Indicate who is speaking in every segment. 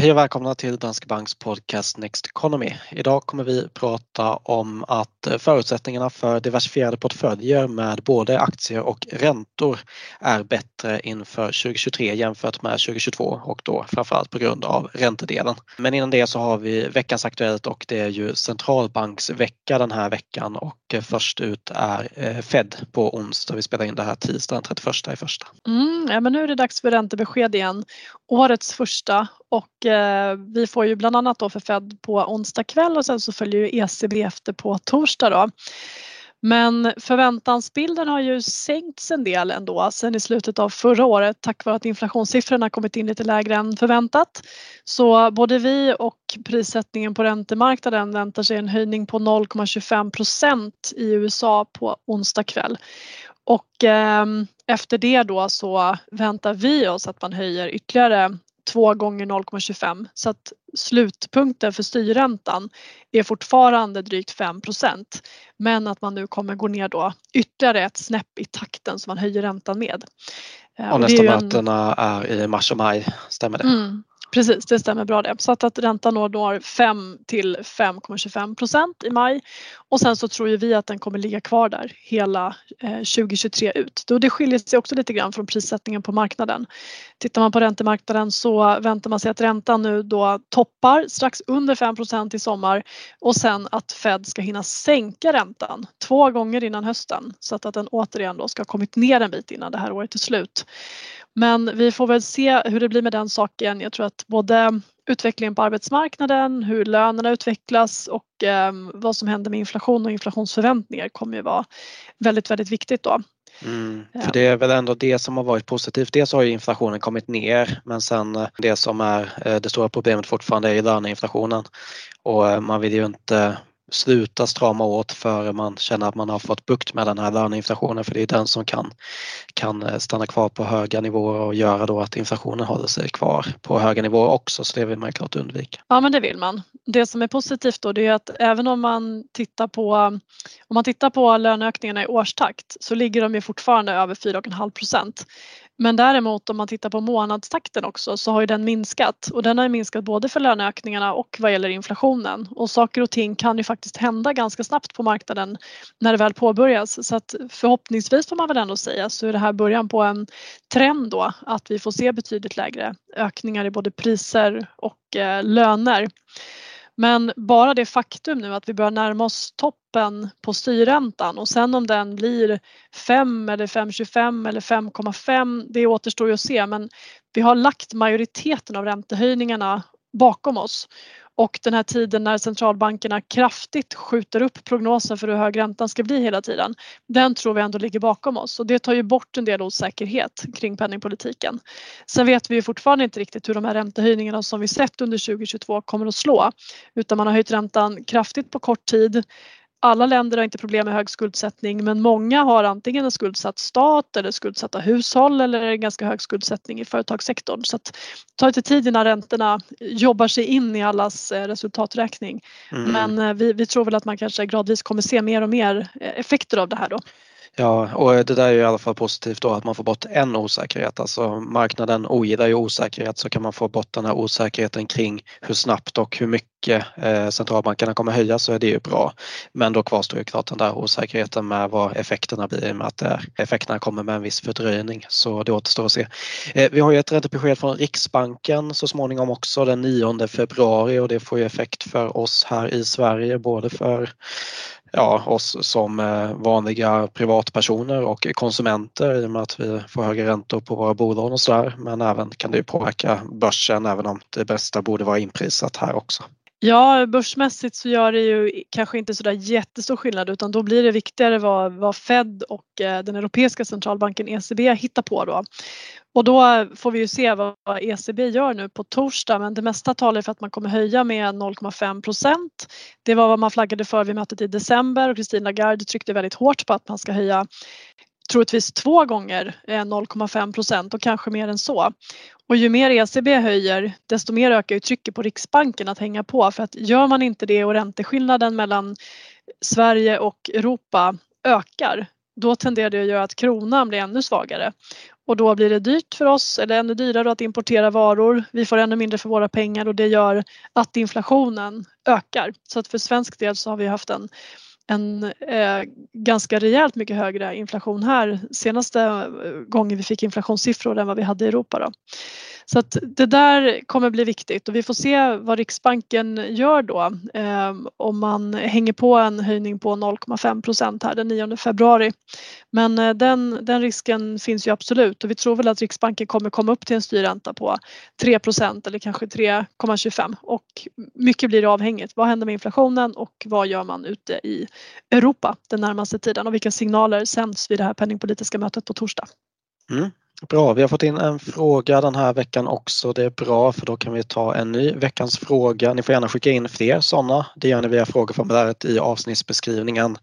Speaker 1: Hej och välkomna till Danske Banks podcast Next Economy. Idag kommer vi prata om att förutsättningarna för diversifierade portföljer med både aktier och räntor är bättre inför 2023 jämfört med 2022 och då framförallt på grund av räntedelen. Men innan det så har vi veckans Aktuellt och det är ju centralbanksvecka den här veckan och först ut är eh, Fed på onsdag. Vi spelar in det här tisdagen 31 i första.
Speaker 2: Mm, ja, men nu är det dags för räntebesked igen. Årets första och eh, vi får ju bland annat då för Fed på onsdag kväll och sen så följer ju ECB efter på torsdag då. Men förväntansbilden har ju sänkts en del ändå sen i slutet av förra året tack vare att inflationssiffrorna kommit in lite lägre än förväntat. Så både vi och prissättningen på räntemarknaden väntar sig en höjning på 0,25 procent i USA på onsdag kväll. Och eh, efter det då så väntar vi oss att man höjer ytterligare två gånger 0,25 så att slutpunkten för styrräntan är fortfarande drygt 5% men att man nu kommer gå ner då ytterligare ett snäpp i takten som man höjer räntan med.
Speaker 1: Eh, och nästa mötena är i mars och maj, stämmer det? Mm.
Speaker 2: Precis, det stämmer bra det. Så att, att räntan når 5 till 5,25 procent i maj och sen så tror ju vi att den kommer ligga kvar där hela eh, 2023 ut. Då det skiljer sig också lite grann från prissättningen på marknaden. Tittar man på räntemarknaden så väntar man sig att räntan nu då toppar strax under 5 procent i sommar och sen att Fed ska hinna sänka räntan två gånger innan hösten så att, att den återigen då ska ha kommit ner en bit innan det här året är slut. Men vi får väl se hur det blir med den saken. Jag tror att både utvecklingen på arbetsmarknaden, hur lönerna utvecklas och eh, vad som händer med inflation och inflationsförväntningar kommer ju vara väldigt, väldigt viktigt då.
Speaker 1: Mm, för det är väl ändå det som har varit positivt. Dels har ju inflationen kommit ner men sen eh, det som är eh, det stora problemet fortfarande är ju löneinflationen. Och eh, man vill ju inte sluta strama åt före man känner att man har fått bukt med den här löneinflationen för det är den som kan, kan eh, stanna kvar på höga nivåer och göra då att inflationen håller sig kvar på höga nivåer också så det vill man klart undvika.
Speaker 2: Ja men det vill man. Det som är positivt då det är att även om man tittar på om man tittar på löneökningarna i årstakt så ligger de ju fortfarande över 4,5 procent. Men däremot om man tittar på månadstakten också så har ju den minskat. Och den har minskat både för löneökningarna och vad gäller inflationen. Och saker och ting kan ju faktiskt hända ganska snabbt på marknaden när det väl påbörjas. Så att förhoppningsvis får man väl ändå säga så är det här början på en trend då att vi får se betydligt lägre ökningar i både priser och eh, löner. Men bara det faktum nu att vi börjar närma oss toppen på styrräntan och sen om den blir 5 eller 5,25 eller 5,5 det återstår ju att se. Men vi har lagt majoriteten av räntehöjningarna bakom oss och den här tiden när centralbankerna kraftigt skjuter upp prognosen för hur hög räntan ska bli hela tiden. Den tror vi ändå ligger bakom oss och det tar ju bort en del osäkerhet kring penningpolitiken. Sen vet vi ju fortfarande inte riktigt hur de här räntehöjningarna som vi sett under 2022 kommer att slå utan man har höjt räntan kraftigt på kort tid alla länder har inte problem med hög skuldsättning men många har antingen en skuldsatt stat eller skuldsatta hushåll eller en ganska hög skuldsättning i företagssektorn. Så att det tar lite tid innan räntorna jobbar sig in i allas eh, resultaträkning. Mm. Men eh, vi, vi tror väl att man kanske gradvis kommer se mer och mer eh, effekter av det här då.
Speaker 1: Ja, och det där är i alla fall positivt då att man får bort en osäkerhet. Alltså marknaden ogillar ju osäkerhet så kan man få bort den här osäkerheten kring hur snabbt och hur mycket eh, centralbankerna kommer höja så är det ju bra. Men då kvarstår ju klart den där osäkerheten med vad effekterna blir i och med att eh, effekterna kommer med en viss fördröjning. Så det återstår att se. Eh, vi har ju ett räntebesked från Riksbanken så småningom också den 9 februari och det får ju effekt för oss här i Sverige både för ja, oss som eh, vanliga privatpersoner och konsumenter i och med att vi får högre räntor på våra bolån och sådär. Men även kan det påverka börsen även om det bästa borde vara inprisat här också.
Speaker 2: Ja, börsmässigt så gör det ju kanske inte sådär jättestor skillnad utan då blir det viktigare vad, vad Fed och eh, den europeiska centralbanken ECB hittar på då. Och då får vi ju se vad ECB gör nu på torsdag men det mesta talar för att man kommer höja med 0,5 procent. Det var vad man flaggade för vid mötet i december och Christine Lagarde tryckte väldigt hårt på att man ska höja troligtvis två gånger eh, 0,5 procent och kanske mer än så. Och ju mer ECB höjer desto mer ökar ju trycket på Riksbanken att hänga på för att gör man inte det och ränteskillnaden mellan Sverige och Europa ökar då tenderar det att göra att kronan blir ännu svagare. Och då blir det dyrt för oss eller ännu dyrare att importera varor. Vi får ännu mindre för våra pengar och det gör att inflationen ökar. Så att för svensk del så har vi haft en en eh, ganska rejält mycket högre inflation här senaste eh, gången vi fick inflationssiffror än vad vi hade i Europa. Då. Så att det där kommer bli viktigt och vi får se vad Riksbanken gör då eh, om man hänger på en höjning på 0,5 procent här den 9 februari. Men eh, den, den risken finns ju absolut och vi tror väl att Riksbanken kommer komma upp till en styrränta på 3 procent eller kanske 3,25 och mycket blir avhängigt. Vad händer med inflationen och vad gör man ute i Europa den närmaste tiden och vilka signaler sänds vid det här penningpolitiska mötet på torsdag?
Speaker 1: Mm. Bra, vi har fått in en fråga den här veckan också. Det är bra för då kan vi ta en ny veckans fråga. Ni får gärna skicka in fler sådana. Det gör ni via frågeformuläret i avsnittsbeskrivningen.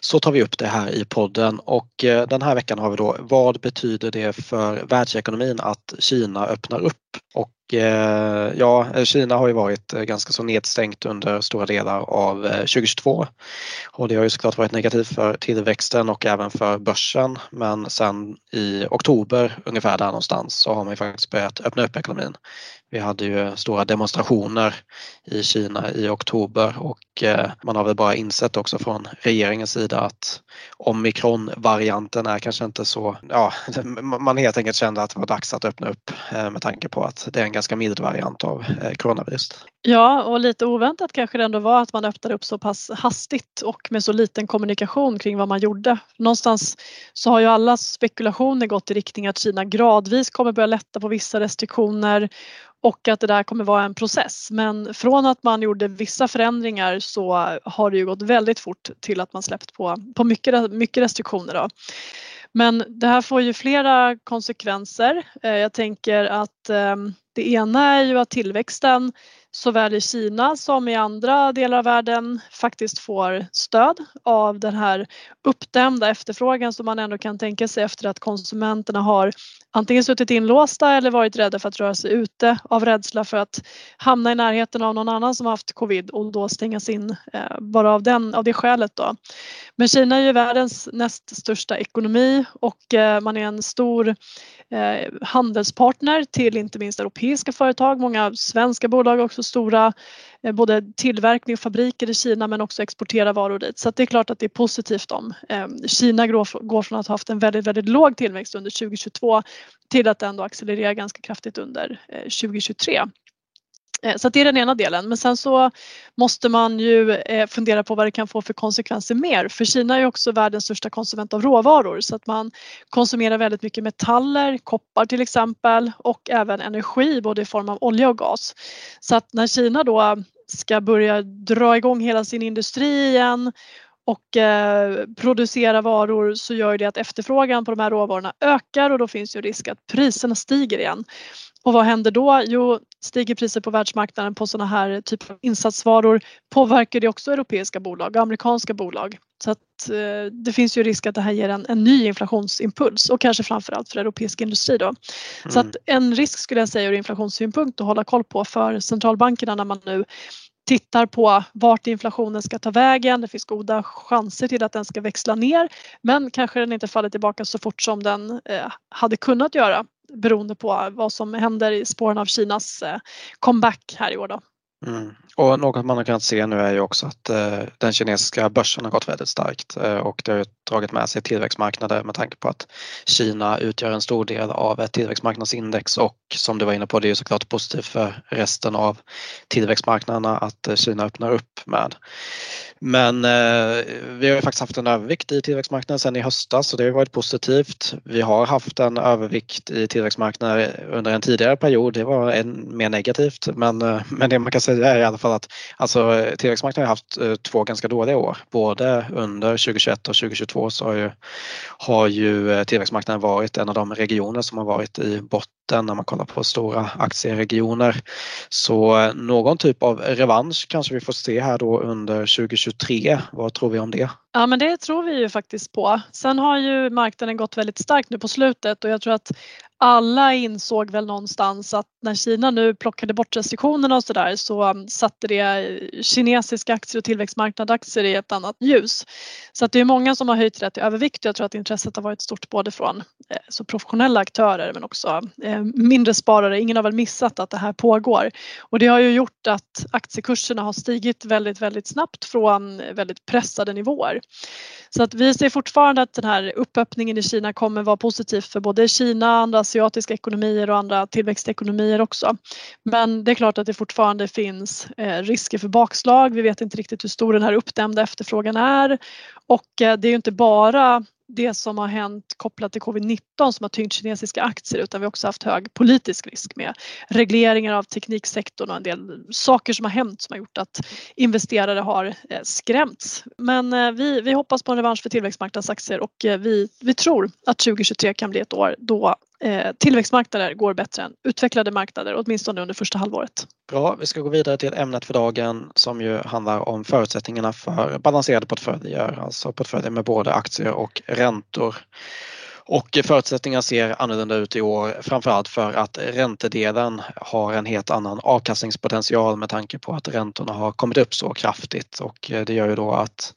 Speaker 1: Så tar vi upp det här i podden och eh, den här veckan har vi då vad betyder det för världsekonomin att Kina öppnar upp? Och Eh, ja, Kina har ju varit eh, ganska så nedstängt under stora delar av eh, 2022 och det har ju såklart varit negativt för tillväxten och även för börsen men sen i oktober ungefär där någonstans så har man ju faktiskt börjat öppna upp ekonomin. Vi hade ju stora demonstrationer i Kina i oktober och eh, man har väl bara insett också från regeringens sida att omikronvarianten är kanske inte så, ja, man helt enkelt kände att det var dags att öppna upp eh, med tanke på att det är en ganska mild variant av coronaviruset. coronavirus.
Speaker 2: Ja, och lite oväntat kanske det ändå var att man öppnade upp så pass hastigt och med så liten kommunikation kring vad man gjorde. Någonstans så har ju alla spekulationer gått i riktning att Kina gradvis kommer börja lätta på vissa restriktioner och att det där kommer vara en process. Men från att man gjorde vissa förändringar så har det ju gått väldigt fort till att man släppt på, på mycket, mycket restriktioner. Då. Men det här får ju flera konsekvenser. Eh, jag tänker att ehm, det ena är ju att tillväxten såväl i Kina som i andra delar av världen faktiskt får stöd av den här uppdämda efterfrågan som man ändå kan tänka sig efter att konsumenterna har antingen suttit inlåsta eller varit rädda för att röra sig ute av rädsla för att hamna i närheten av någon annan som haft covid och då stängas in eh, bara av, den, av det skälet. Då. Men Kina är ju världens näst största ekonomi och eh, man är en stor eh, handelspartner till inte minst europeiska företag. Många svenska bolag också också stora eh, både tillverkning och fabriker i Kina men också exportera varor dit. Så det är klart att det är positivt om ehm, Kina går från att ha haft en väldigt, väldigt låg tillväxt under 2022 till att ändå accelerera ganska kraftigt under eh, 2023. Eh, så det är den ena delen. Men sen så måste man ju eh, fundera på vad det kan få för konsekvenser mer. För Kina är ju också världens största konsument av råvaror. Så att man konsumerar väldigt mycket metaller, koppar till exempel och även energi både i form av olja och gas. Så att när Kina då ska börja dra igång hela sin industri igen och eh, producera varor så gör det att efterfrågan på de här råvarorna ökar och då finns ju risk att priserna stiger igen. Och vad händer då? Jo, stiger priset på världsmarknaden på sådana här typer av insatsvaror påverkar det också europeiska bolag och amerikanska bolag. Så att eh, det finns ju risk att det här ger en, en ny inflationsimpuls och kanske framförallt för europeisk industri då. Mm. Så att en risk skulle jag säga ur inflationssynpunkt att hålla koll på för centralbankerna när man nu tittar på vart inflationen ska ta vägen. Det finns goda chanser till att den ska växla ner men kanske den inte faller tillbaka så fort som den eh, hade kunnat göra beroende på vad som händer i spåren av Kinas eh, comeback här i år. Då.
Speaker 1: Mm. Och något man har kunnat se nu är ju också att eh, den kinesiska börsen har gått väldigt starkt eh, och det har dragit med sig tillväxtmarknader med tanke på att Kina utgör en stor del av ett tillväxtmarknadsindex och som du var inne på, det är ju såklart positivt för resten av tillväxtmarknaderna att eh, Kina öppnar upp med. Men eh, vi har ju faktiskt haft en övervikt i tillväxtmarknaden sedan i höstas och det har varit positivt. Vi har haft en övervikt i tillväxtmarknader under en tidigare period. Det var en, mer negativt men, eh, men det man kan säga är i alla fall att alltså, tillväxtmarknaden har haft eh, två ganska dåliga år. Både under 2021 och 2022 så har ju, har ju eh, tillväxtmarknaden varit en av de regioner som har varit i botten botten när man kollar på stora aktieregioner. Så eh, någon typ av revansch kanske vi får se här då under 2023. Vad tror vi om det?
Speaker 2: Ja men det tror vi ju faktiskt på. Sen har ju marknaden gått väldigt starkt nu på slutet och jag tror att alla insåg väl någonstans att när Kina nu plockade bort restriktionerna och sådär så um, satte det kinesiska aktier och tillväxtmarknadsaktier i ett annat ljus. Så att det är många som har höjt det till övervikt jag tror att intresset har varit stort både från eh, så professionella aktörer men också eh, mindre sparare. Ingen har väl missat att det här pågår och det har ju gjort att aktiekurserna har stigit väldigt, väldigt snabbt från väldigt pressade nivåer. Så att vi ser fortfarande att den här uppöppningen i Kina kommer vara positivt för både Kina, andra asiatiska ekonomier och andra tillväxtekonomier också. Men det är klart att det fortfarande finns eh, risker för bakslag. Vi vet inte riktigt hur stor den här uppdämda efterfrågan är och eh, det är ju inte bara det som har hänt kopplat till covid-19 som har tyngt kinesiska aktier utan vi har också haft hög politisk risk med regleringar av tekniksektorn och en del saker som har hänt som har gjort att investerare har eh, skrämts. Men vi, vi hoppas på en revansch för tillväxtmarknadsaktier och vi, vi tror att 2023 kan bli ett år då eh, tillväxtmarknader går bättre än utvecklade marknader, åtminstone under första halvåret.
Speaker 1: Bra, vi ska gå vidare till ämnet för dagen som ju handlar om förutsättningarna för balanserade portföljer, alltså portföljer med både aktier och räntor. Och förutsättningarna ser annorlunda ut i år, framförallt för att räntedelen har en helt annan avkastningspotential med tanke på att räntorna har kommit upp så kraftigt och eh, det gör ju då att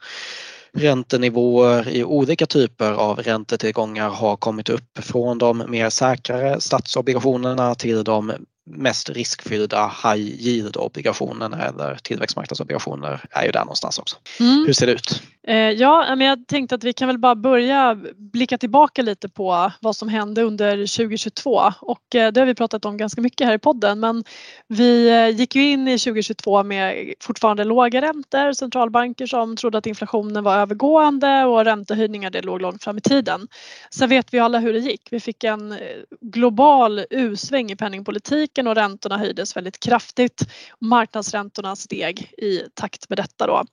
Speaker 1: räntenivåer i olika typer av räntetillgångar har kommit upp från de mer säkrare statsobligationerna till de mest riskfyllda high yield obligationerna eller tillväxtmarknadsobligationer är ju där någonstans också. Mm. Hur ser det ut?
Speaker 2: Eh, ja, men jag tänkte att vi kan väl bara börja blicka tillbaka lite på vad som hände under 2022 och eh, det har vi pratat om ganska mycket här i podden men vi eh, gick ju in i 2022 med fortfarande låga räntor, centralbanker som trodde att inflationen var övergående och räntehöjningar det låg långt fram i tiden. Sen vet vi alla hur det gick. Vi fick en global U-sväng i penningpolitiken och räntorna höjdes väldigt kraftigt. Marknadsräntorna steg i takt med detta då.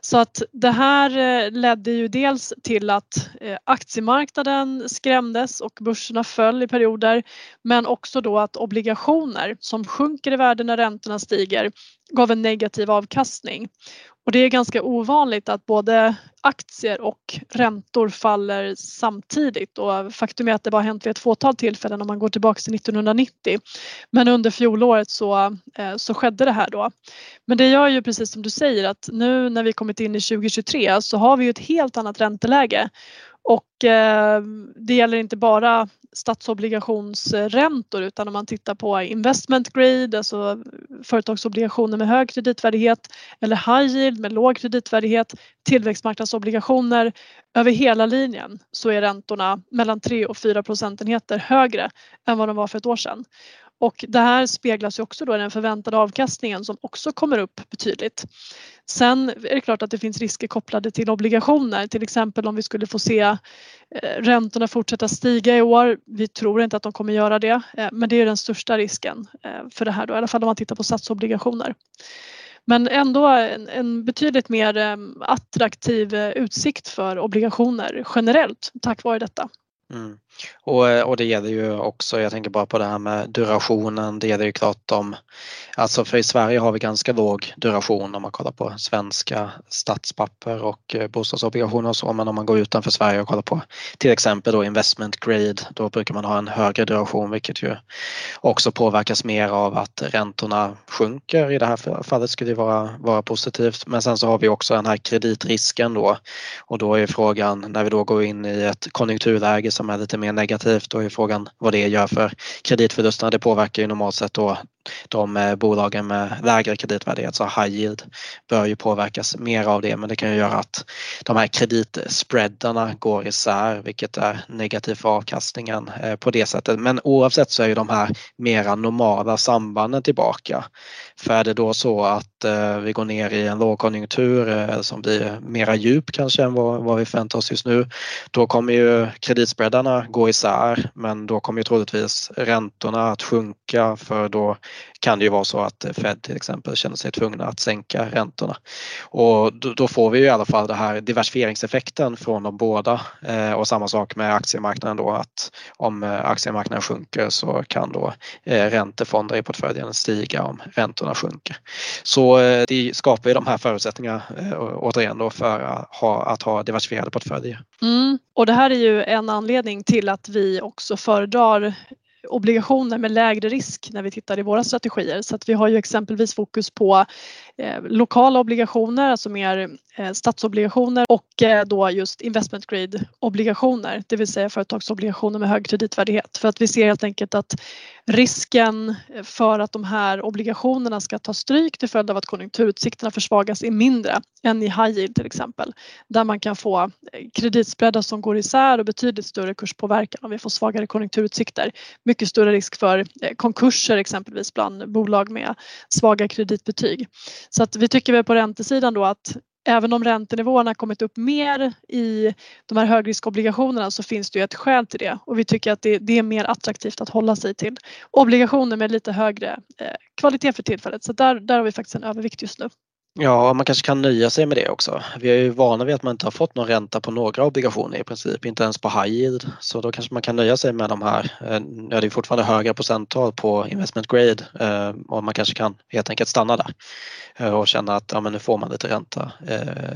Speaker 2: Så att det här eh, ledde ju dels till att eh, aktiemarknaden skrämdes och börserna föll i perioder men också då att obligationer som sjunker i värde när räntorna stiger gav en negativ avkastning. Och det är ganska ovanligt att både aktier och räntor faller samtidigt och faktum är att det bara hänt vid ett fåtal tillfällen om man går tillbaka till 1990. Men under fjolåret så, eh, så skedde det här då. Men det gör ju precis som du säger att nu när vi kommit in i 2023 så har vi ju ett helt annat ränteläge och eh, det gäller inte bara statsobligationsräntor utan om man tittar på investment grade, alltså företagsobligationer med hög kreditvärdighet eller high yield med låg kreditvärdighet, tillväxtmarknadsobligationer över hela linjen så är räntorna mellan 3 och 4 procentenheter högre än vad de var för ett år sedan. Och det här speglas ju också då i den förväntade avkastningen som också kommer upp betydligt. Sen är det klart att det finns risker kopplade till obligationer, till exempel om vi skulle få se eh, räntorna fortsätta stiga i år. Vi tror inte att de kommer göra det, eh, men det är den största risken eh, för det här då, i alla fall om man tittar på statsobligationer. Men ändå en, en betydligt mer eh, attraktiv eh, utsikt för obligationer generellt tack vare detta.
Speaker 1: Mm. Och, eh, och det gäller ju också, jag tänker bara på det här med durationen, det gäller ju klart om, alltså för i Sverige har vi ganska låg duration om man kollar på svenska statspapper och eh, bostadsobligationer och så, men om man går utanför Sverige och kollar på till exempel då investment grade, då brukar man ha en högre duration vilket ju också påverkas mer av att räntorna sjunker. I det här fallet skulle det vara, vara positivt, men sen så har vi också den här kreditrisken då och då är frågan när vi då går in i ett konjunkturläge som är lite mer negativt då är frågan vad det gör för kreditförlusterna. Det påverkar ju normalt sett då de eh, bolagen med lägre kreditvärdighet, så high yield, bör ju påverkas mer av det men det kan ju göra att de här kreditspreadarna går isär vilket är negativt för avkastningen eh, på det sättet. Men oavsett så är ju de här mera normala sambanden tillbaka. För är det då så att eh, vi går ner i en lågkonjunktur som blir mera djup kanske än vad, vi förväntar oss just nu, då kommer ju kreditspreadarna gå isär men då kommer ju troligtvis räntorna att sjunka för då kan det ju vara så att Fed till exempel känner sig tvungna att sänka räntorna. Och då får vi ju i alla fall den här diversifieringseffekten från de båda eh, och samma sak med aktiemarknaden då att om eh, aktiemarknaden sjunker så kan då eh, räntefonder i portföljen stiga om räntorna sjunker. Så det skapar ju de här förutsättningarna återigen då för att ha, att ha diversifierade portföljer.
Speaker 2: Mm. Och det här är ju en anledning till att vi också föredrar obligationer med lägre risk när vi tittar i våra strategier. Så att vi har ju exempelvis fokus på eh, lokala obligationer, alltså mer Eh, statsobligationer och eh, då just investment grade obligationer, det vill säga företagsobligationer med hög kreditvärdighet. För att vi ser helt enkelt att risken eh, för att de här obligationerna ska ta stryk till följd av att konjunkturutsikterna försvagas är mindre än i high yield till exempel. Där man kan få kreditspreadar som går isär och betydligt större kurspåverkan om vi får svagare konjunkturutsikter. Mycket större risk för konkurser exempelvis bland bolag med svaga kreditbetyg. Så att vi tycker väl på räntesidan då att även om räntenivåerna kommit upp mer i de här högriskobligationerna så finns det ju ett skäl till det och vi tycker att det, det är mer attraktivt att hålla sig till obligationer med lite högre eh, kvalitet för tillfället. Så där, där har vi faktiskt en övervikt just nu.
Speaker 1: Ja, man kanske kan nöja sig med det också. Vi är ju vana vid att man inte har fått någon ränta på några obligationer i princip, inte ens på high yield. Så då kanske man kan nöja sig med de här. Eh, ja, det är fortfarande högre procenttal på investment grade eh, och man kanske kan helt enkelt stanna där eh, och känna att ja, men nu får man lite ränta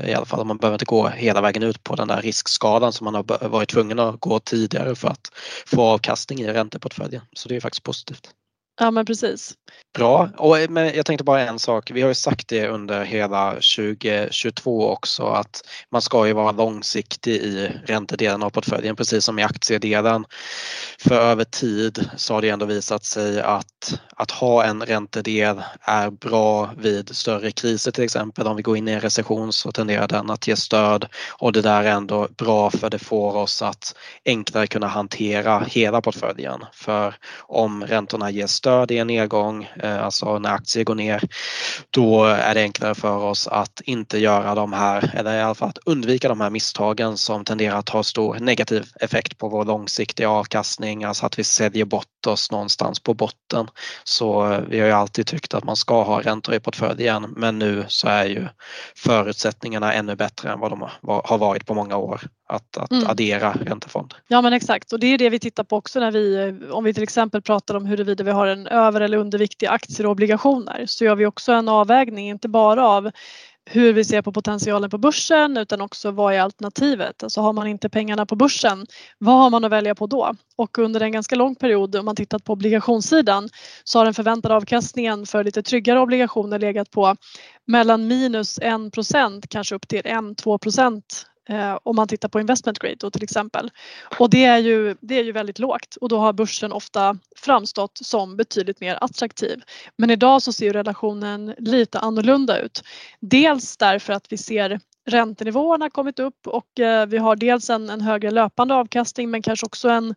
Speaker 1: i alla fall. Man behöver inte gå hela vägen ut på den där riskskalan som man har varit tvungen att gå tidigare för att få avkastning i ränteportföljen. Så det är faktiskt positivt.
Speaker 2: Ja men precis.
Speaker 1: Bra, och, eh, men jag tänkte bara en sak. Vi har ju sagt det under hela 2022 också att man ska ju vara långsiktig i räntedelen av portföljen precis som i aktiedelen. För över tid så har det ändå visat sig att, att ha en räntedel är bra vid större kriser till exempel. Om vi går in i en recession så tenderar den att ge stöd och det där är ändå bra för det får oss att enklare kunna hantera hela portföljen. För om räntorna ger stöd i en nedgång. Eh, alltså när aktier går ner, då är det enklare för oss att inte göra de här, eller i alla fall att undvika de här misstagen som tenderar att ha stor negativ effekt på vår långsiktiga avkastning, alltså att vi säljer bort oss någonstans på botten. Så eh, vi har ju alltid tyckt att man ska ha räntor i portföljen men nu så är ju förutsättningarna ännu bättre än vad de har varit på många år att, att mm. addera räntefond.
Speaker 2: Ja men exakt och det är det vi tittar på också när vi, om vi till exempel pratar om huruvida vi har en över eller undervikt i aktier och obligationer så gör vi också en avvägning, inte bara av hur vi ser på potentialen på börsen utan också vad är alternativet? Alltså har man inte pengarna på börsen, vad har man att välja på då? Och under en ganska lång period om man tittat på obligationssidan så har den förväntade avkastningen för lite tryggare obligationer legat på mellan minus 1 kanske upp till 1-2 Eh, om man tittar på investment grade då till exempel. Och det är, ju, det är ju väldigt lågt och då har börsen ofta framstått som betydligt mer attraktiv. Men idag så ser relationen lite annorlunda ut. Dels därför att vi ser räntenivåerna kommit upp och eh, vi har dels en, en högre löpande avkastning men kanske också en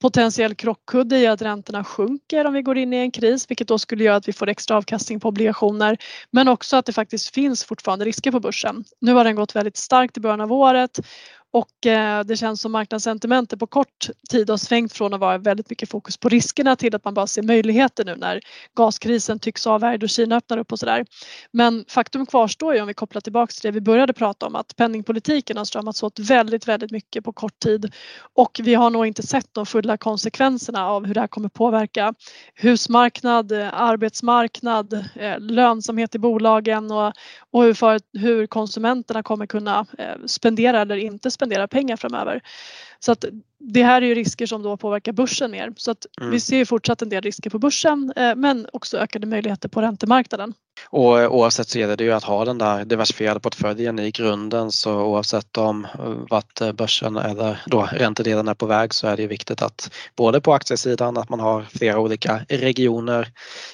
Speaker 2: potentiell krockkudde i att räntorna sjunker om vi går in i en kris vilket då skulle göra att vi får extra avkastning på obligationer men också att det faktiskt finns fortfarande risker på börsen. Nu har den gått väldigt starkt i början av året och eh, det känns som marknadssentimentet på kort tid har svängt från att vara väldigt mycket fokus på riskerna till att man bara ser möjligheter nu när gaskrisen tycks avvärjd och Kina öppnar upp och sådär. Men faktum kvarstår ju om vi kopplar tillbaks till det vi började prata om att penningpolitiken har stramats åt väldigt, väldigt mycket på kort tid och vi har nog inte sett de fulla konsekvenserna av hur det här kommer påverka husmarknad, eh, arbetsmarknad, eh, lönsamhet i bolagen och, och hur, för, hur konsumenterna kommer kunna spendera eller inte spendera pengar framöver. Så att det här är ju risker som då påverkar börsen mer. Så att mm. vi ser fortsatt en del risker på börsen eh, men också ökade möjligheter på räntemarknaden.
Speaker 1: Och eh, oavsett så gäller det ju att ha den där diversifierade portföljen i grunden så oavsett om eh, vart eh, börsen eller då räntedelen är på väg så är det viktigt att både på aktiesidan att man har flera olika regioner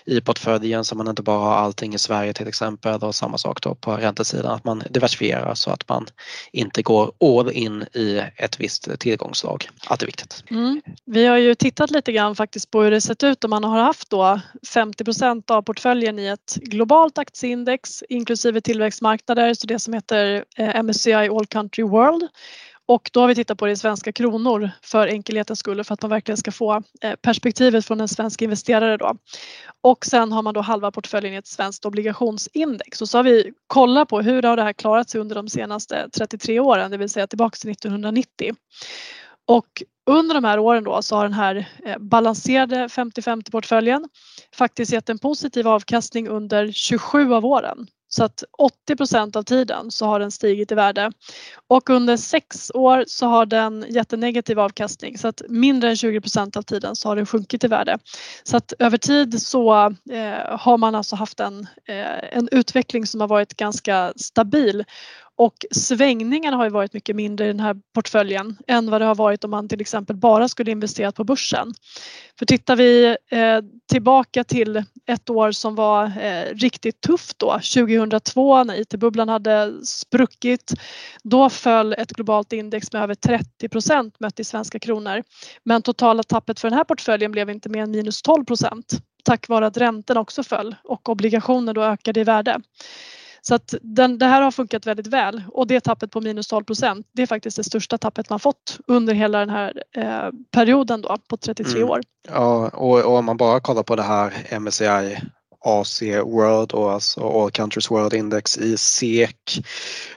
Speaker 1: i portföljen så man inte bara har allting i Sverige till exempel och samma sak då på räntesidan att man diversifierar så att man inte går all in i ett visst tillgångslag. Att det är viktigt.
Speaker 2: Mm. Vi har ju tittat lite grann faktiskt på hur det sett ut om man har haft då 50% av portföljen i ett globalt globalt aktieindex inklusive tillväxtmarknader, så det som heter eh, MSCI All Country World Och då har vi tittat på det i svenska kronor för enkelhetens skull för att man verkligen ska få eh, perspektivet från en svensk investerare då. Och sen har man då halva portföljen i ett svenskt obligationsindex och så har vi kollat på hur har det här klarat sig under de senaste 33 åren, det vill säga tillbaka till 1990. Och under de här åren då så har den här eh, balanserade 50-50 portföljen faktiskt gett en positiv avkastning under 27 av åren. Så att 80 av tiden så har den stigit i värde och under sex år så har den gett en negativ avkastning så att mindre än 20 av tiden så har den sjunkit i värde. Så att över tid så eh, har man alltså haft en, eh, en utveckling som har varit ganska stabil och svängningarna har ju varit mycket mindre i den här portföljen än vad det har varit om man till exempel bara skulle investerat på börsen. För tittar vi eh, tillbaka till ett år som var eh, riktigt tufft då, 2002 när IT-bubblan hade spruckit, då föll ett globalt index med över 30 procent mätt i svenska kronor. Men totala tappet för den här portföljen blev inte mer än minus 12 procent tack vare att räntorna också föll och obligationer då ökade i värde. Så att den, det här har funkat väldigt väl och det tappet på minus 12 procent det är faktiskt det största tappet man fått under hela den här eh, perioden då på 33 mm. år.
Speaker 1: Ja och, och om man bara kollar på det här MSCI AC World och alltså All Countries World Index i SEK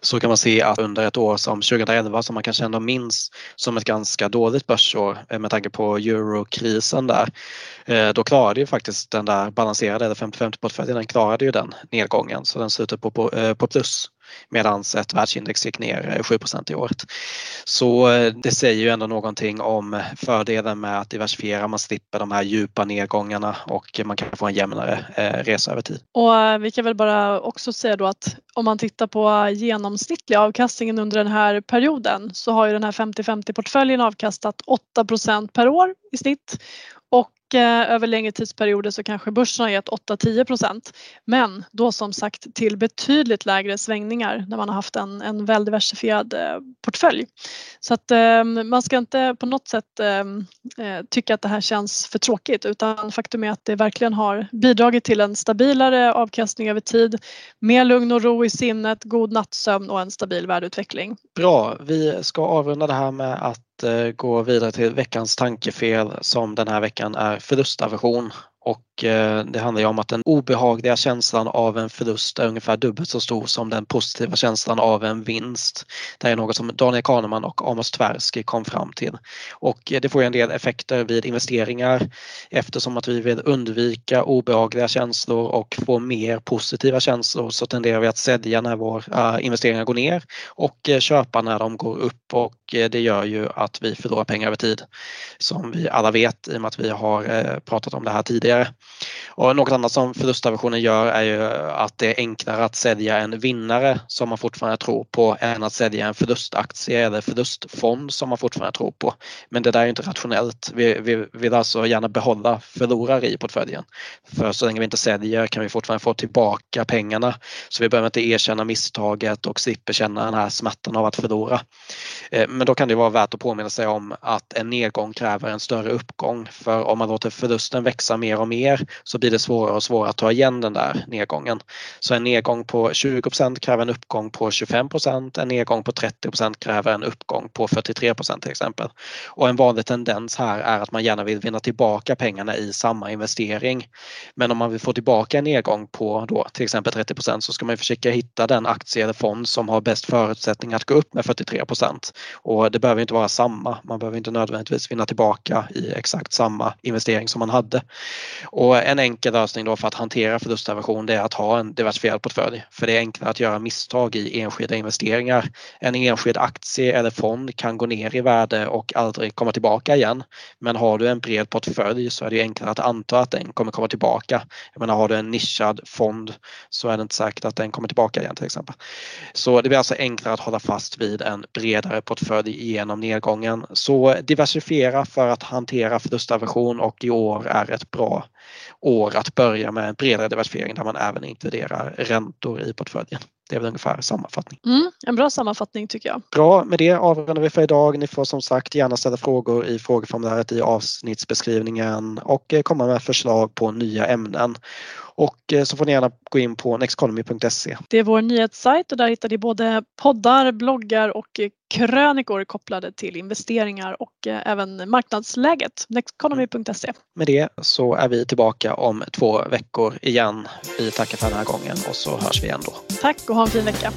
Speaker 1: så kan man se att under ett år som 2011 som man kanske ändå minns som ett ganska dåligt börsår eh, med tanke på eurokrisen där. Eh, då klarade ju faktiskt den där balanserade eller 50-50 portföljen, den klarade ju den nedgången så den slutade på, på, eh, på plus medan ett världsindex gick ner eh, 7% i året. Så eh, det säger ju ändå någonting om fördelen med att diversifiera. Man slipper de här djupa nedgångarna och man kan få en jämnare eh, resa över tid.
Speaker 2: Och vi kan väl bara också säga då att om man tittar på genomsnittliga avkastningen under den här perioden så har ju den här 50-50 portföljen avkastat 8% per år i snitt Eh, över längre tidsperioder så kanske börsen har gett 8-10 procent. Men då som sagt till betydligt lägre svängningar när man har haft en, en väldiversifierad diversifierad portfölj. Så att ehm, man ska inte på något sätt ehm, eh, tycka att det här känns för tråkigt utan faktum är att det verkligen har bidragit till en stabilare avkastning över tid, mer lugn och ro i sinnet, god nattsömn och en stabil värdeutveckling.
Speaker 1: Bra, vi ska avrunda det här med att Eh, gå vidare till veckans tankefel som den här veckan är förlustaversion och eh, det handlar ju om att den obehagliga känslan av en förlust är ungefär dubbelt så stor som den positiva känslan av en vinst. Det är något som Daniel Kahneman och Amos Tversky kom fram till. Och eh, det får ju en del effekter vid investeringar eftersom att vi vill undvika obehagliga känslor och få mer positiva känslor så tenderar vi att sälja när våra investeringar går ner och köpa när de går upp och Eh, det gör ju att vi förlorar pengar över tid. Som vi alla vet i och med att vi har eh, pratat om det här tidigare. Och något annat som förlustaversionen gör är ju att det är enklare att sälja en vinnare som man fortfarande tror på än att sälja en förlustaktie eller förlustfond som man fortfarande tror på. Men det där är inte rationellt. Vi, vi vill alltså gärna behålla förlorare i portföljen. För så länge vi inte säljer kan vi fortfarande få tillbaka pengarna. Så vi behöver inte erkänna misstaget och slipper känna den här smärtan av att förlora. Eh, men då kan det vara värt att påminna sig om att en nedgång kräver en större uppgång. För om man låter förlusten växa mer och mer så blir det svårare och svårare att ta igen den där nedgången. Så en nedgång på 20% kräver en uppgång på 25% en nedgång på 30% kräver en uppgång på 43 till exempel. Och en vanlig tendens här är att man gärna vill vinna tillbaka pengarna i samma investering. Men om man vill få tillbaka en nedgång på då till exempel 30% så ska man försöka hitta den aktie eller fond som har bäst förutsättningar att gå upp med 43 och det behöver inte vara samma. Man behöver inte nödvändigtvis vinna tillbaka i exakt samma investering som man hade. Och en enkel lösning då för att hantera förlustaversion det är att ha en diversifierad portfölj. För det är enklare att göra misstag i enskilda investeringar. En enskild aktie eller fond kan gå ner i värde och aldrig komma tillbaka igen. Men har du en bred portfölj så är det enklare att anta att den kommer komma tillbaka. Jag menar har du en nischad fond så är det inte säkert att den kommer tillbaka igen till exempel. Så det blir alltså enklare att hålla fast vid en bredare portfölj genom nedgången. Så diversifiera för att hantera förlustaversion och i år är ett bra år att börja med en bredare diversifiering där man även inkluderar räntor i portföljen. Det är väl ungefär sammanfattning.
Speaker 2: Mm, en bra sammanfattning tycker jag.
Speaker 1: Bra, med det avrundar vi för idag. Ni får som sagt gärna ställa frågor i frågeformuläret i avsnittsbeskrivningen och komma med förslag på nya ämnen. Och eh, så får ni gärna gå in på nexteconomy.se.
Speaker 2: Det är vår nyhetssajt och där hittar ni både poddar, bloggar och krönikor kopplade till investeringar och eh, även marknadsläget. Nexteconomy.se.
Speaker 1: Med det så är vi tillbaka om två veckor igen. Vi tackar för den här gången och så hörs vi igen då.
Speaker 2: Tack och ha en fin vecka.